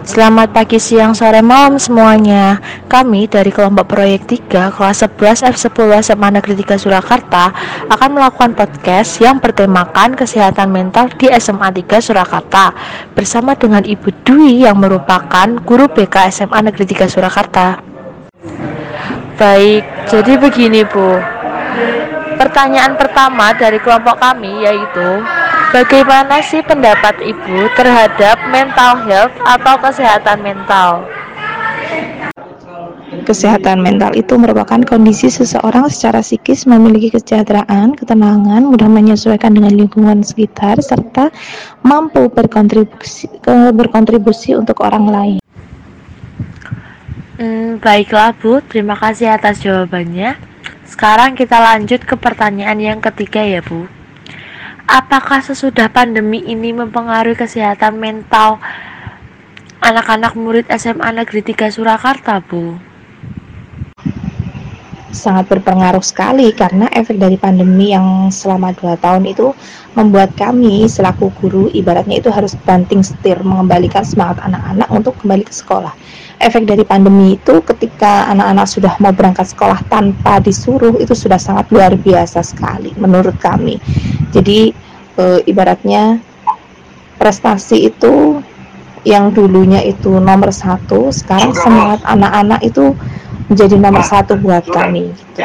Selamat pagi, siang, sore, malam semuanya. Kami dari kelompok proyek 3 kelas 11 F10 SMA Negeri 3 Surakarta akan melakukan podcast yang bertemakan kesehatan mental di SMA 3 Surakarta bersama dengan Ibu Dwi yang merupakan guru BK SMA Negeri 3 Surakarta. Baik, jadi begini Bu. Pertanyaan pertama dari kelompok kami yaitu Bagaimana sih pendapat Ibu terhadap mental health atau kesehatan mental? Kesehatan mental itu merupakan kondisi seseorang secara psikis memiliki kesejahteraan, ketenangan, mudah menyesuaikan dengan lingkungan sekitar, serta mampu berkontribusi, berkontribusi untuk orang lain. Hmm, baiklah Bu, terima kasih atas jawabannya. Sekarang kita lanjut ke pertanyaan yang ketiga ya Bu. Apakah sesudah pandemi ini mempengaruhi kesehatan mental anak-anak murid SMA Negeri 3 Surakarta, Bu? Sangat berpengaruh sekali karena efek dari pandemi yang selama 2 tahun itu membuat kami selaku guru ibaratnya itu harus banting setir mengembalikan semangat anak-anak untuk kembali ke sekolah. Efek dari pandemi itu ketika anak-anak sudah mau berangkat sekolah tanpa disuruh itu sudah sangat luar biasa sekali menurut kami jadi e, ibaratnya prestasi itu yang dulunya itu nomor satu sekarang semangat anak-anak itu menjadi nomor satu buat kami gitu.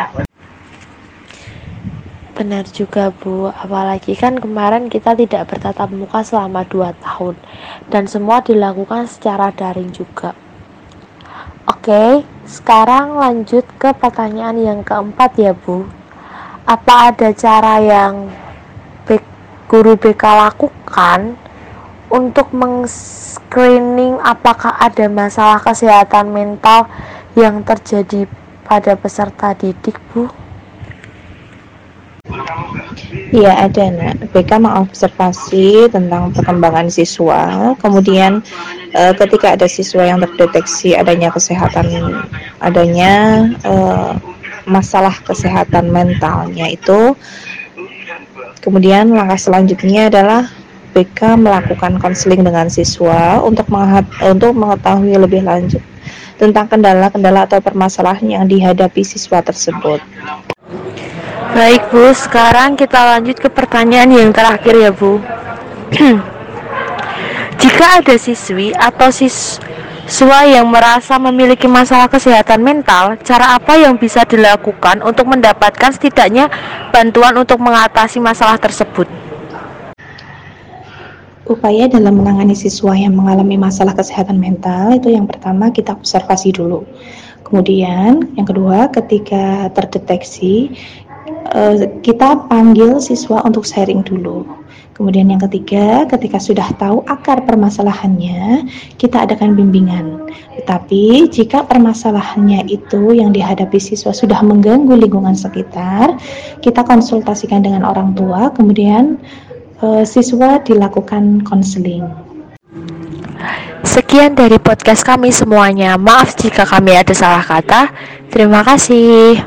Benar juga Bu, apalagi kan kemarin kita tidak bertatap muka selama 2 tahun dan semua dilakukan secara daring juga. Oke, sekarang lanjut ke pertanyaan yang keempat ya Bu. Apa ada cara yang guru BK lakukan untuk meng-screening apakah ada masalah kesehatan mental yang terjadi pada peserta didik, Bu? Iya ada nak. BK mengobservasi tentang perkembangan siswa. Kemudian e, ketika ada siswa yang terdeteksi adanya kesehatan, adanya e, masalah kesehatan mentalnya itu Kemudian langkah selanjutnya adalah BK melakukan konseling dengan siswa untuk untuk mengetahui lebih lanjut tentang kendala-kendala atau permasalahan yang dihadapi siswa tersebut. Baik Bu, sekarang kita lanjut ke pertanyaan yang terakhir ya Bu. Jika ada siswi atau sis Siswa yang merasa memiliki masalah kesehatan mental, cara apa yang bisa dilakukan untuk mendapatkan setidaknya bantuan untuk mengatasi masalah tersebut? Upaya dalam menangani siswa yang mengalami masalah kesehatan mental itu yang pertama kita observasi dulu. Kemudian yang kedua ketika terdeteksi kita panggil siswa untuk sharing dulu Kemudian yang ketiga, ketika sudah tahu akar permasalahannya, kita adakan bimbingan. Tetapi jika permasalahannya itu yang dihadapi siswa sudah mengganggu lingkungan sekitar, kita konsultasikan dengan orang tua, kemudian e, siswa dilakukan konseling. Sekian dari podcast kami semuanya. Maaf jika kami ada salah kata. Terima kasih.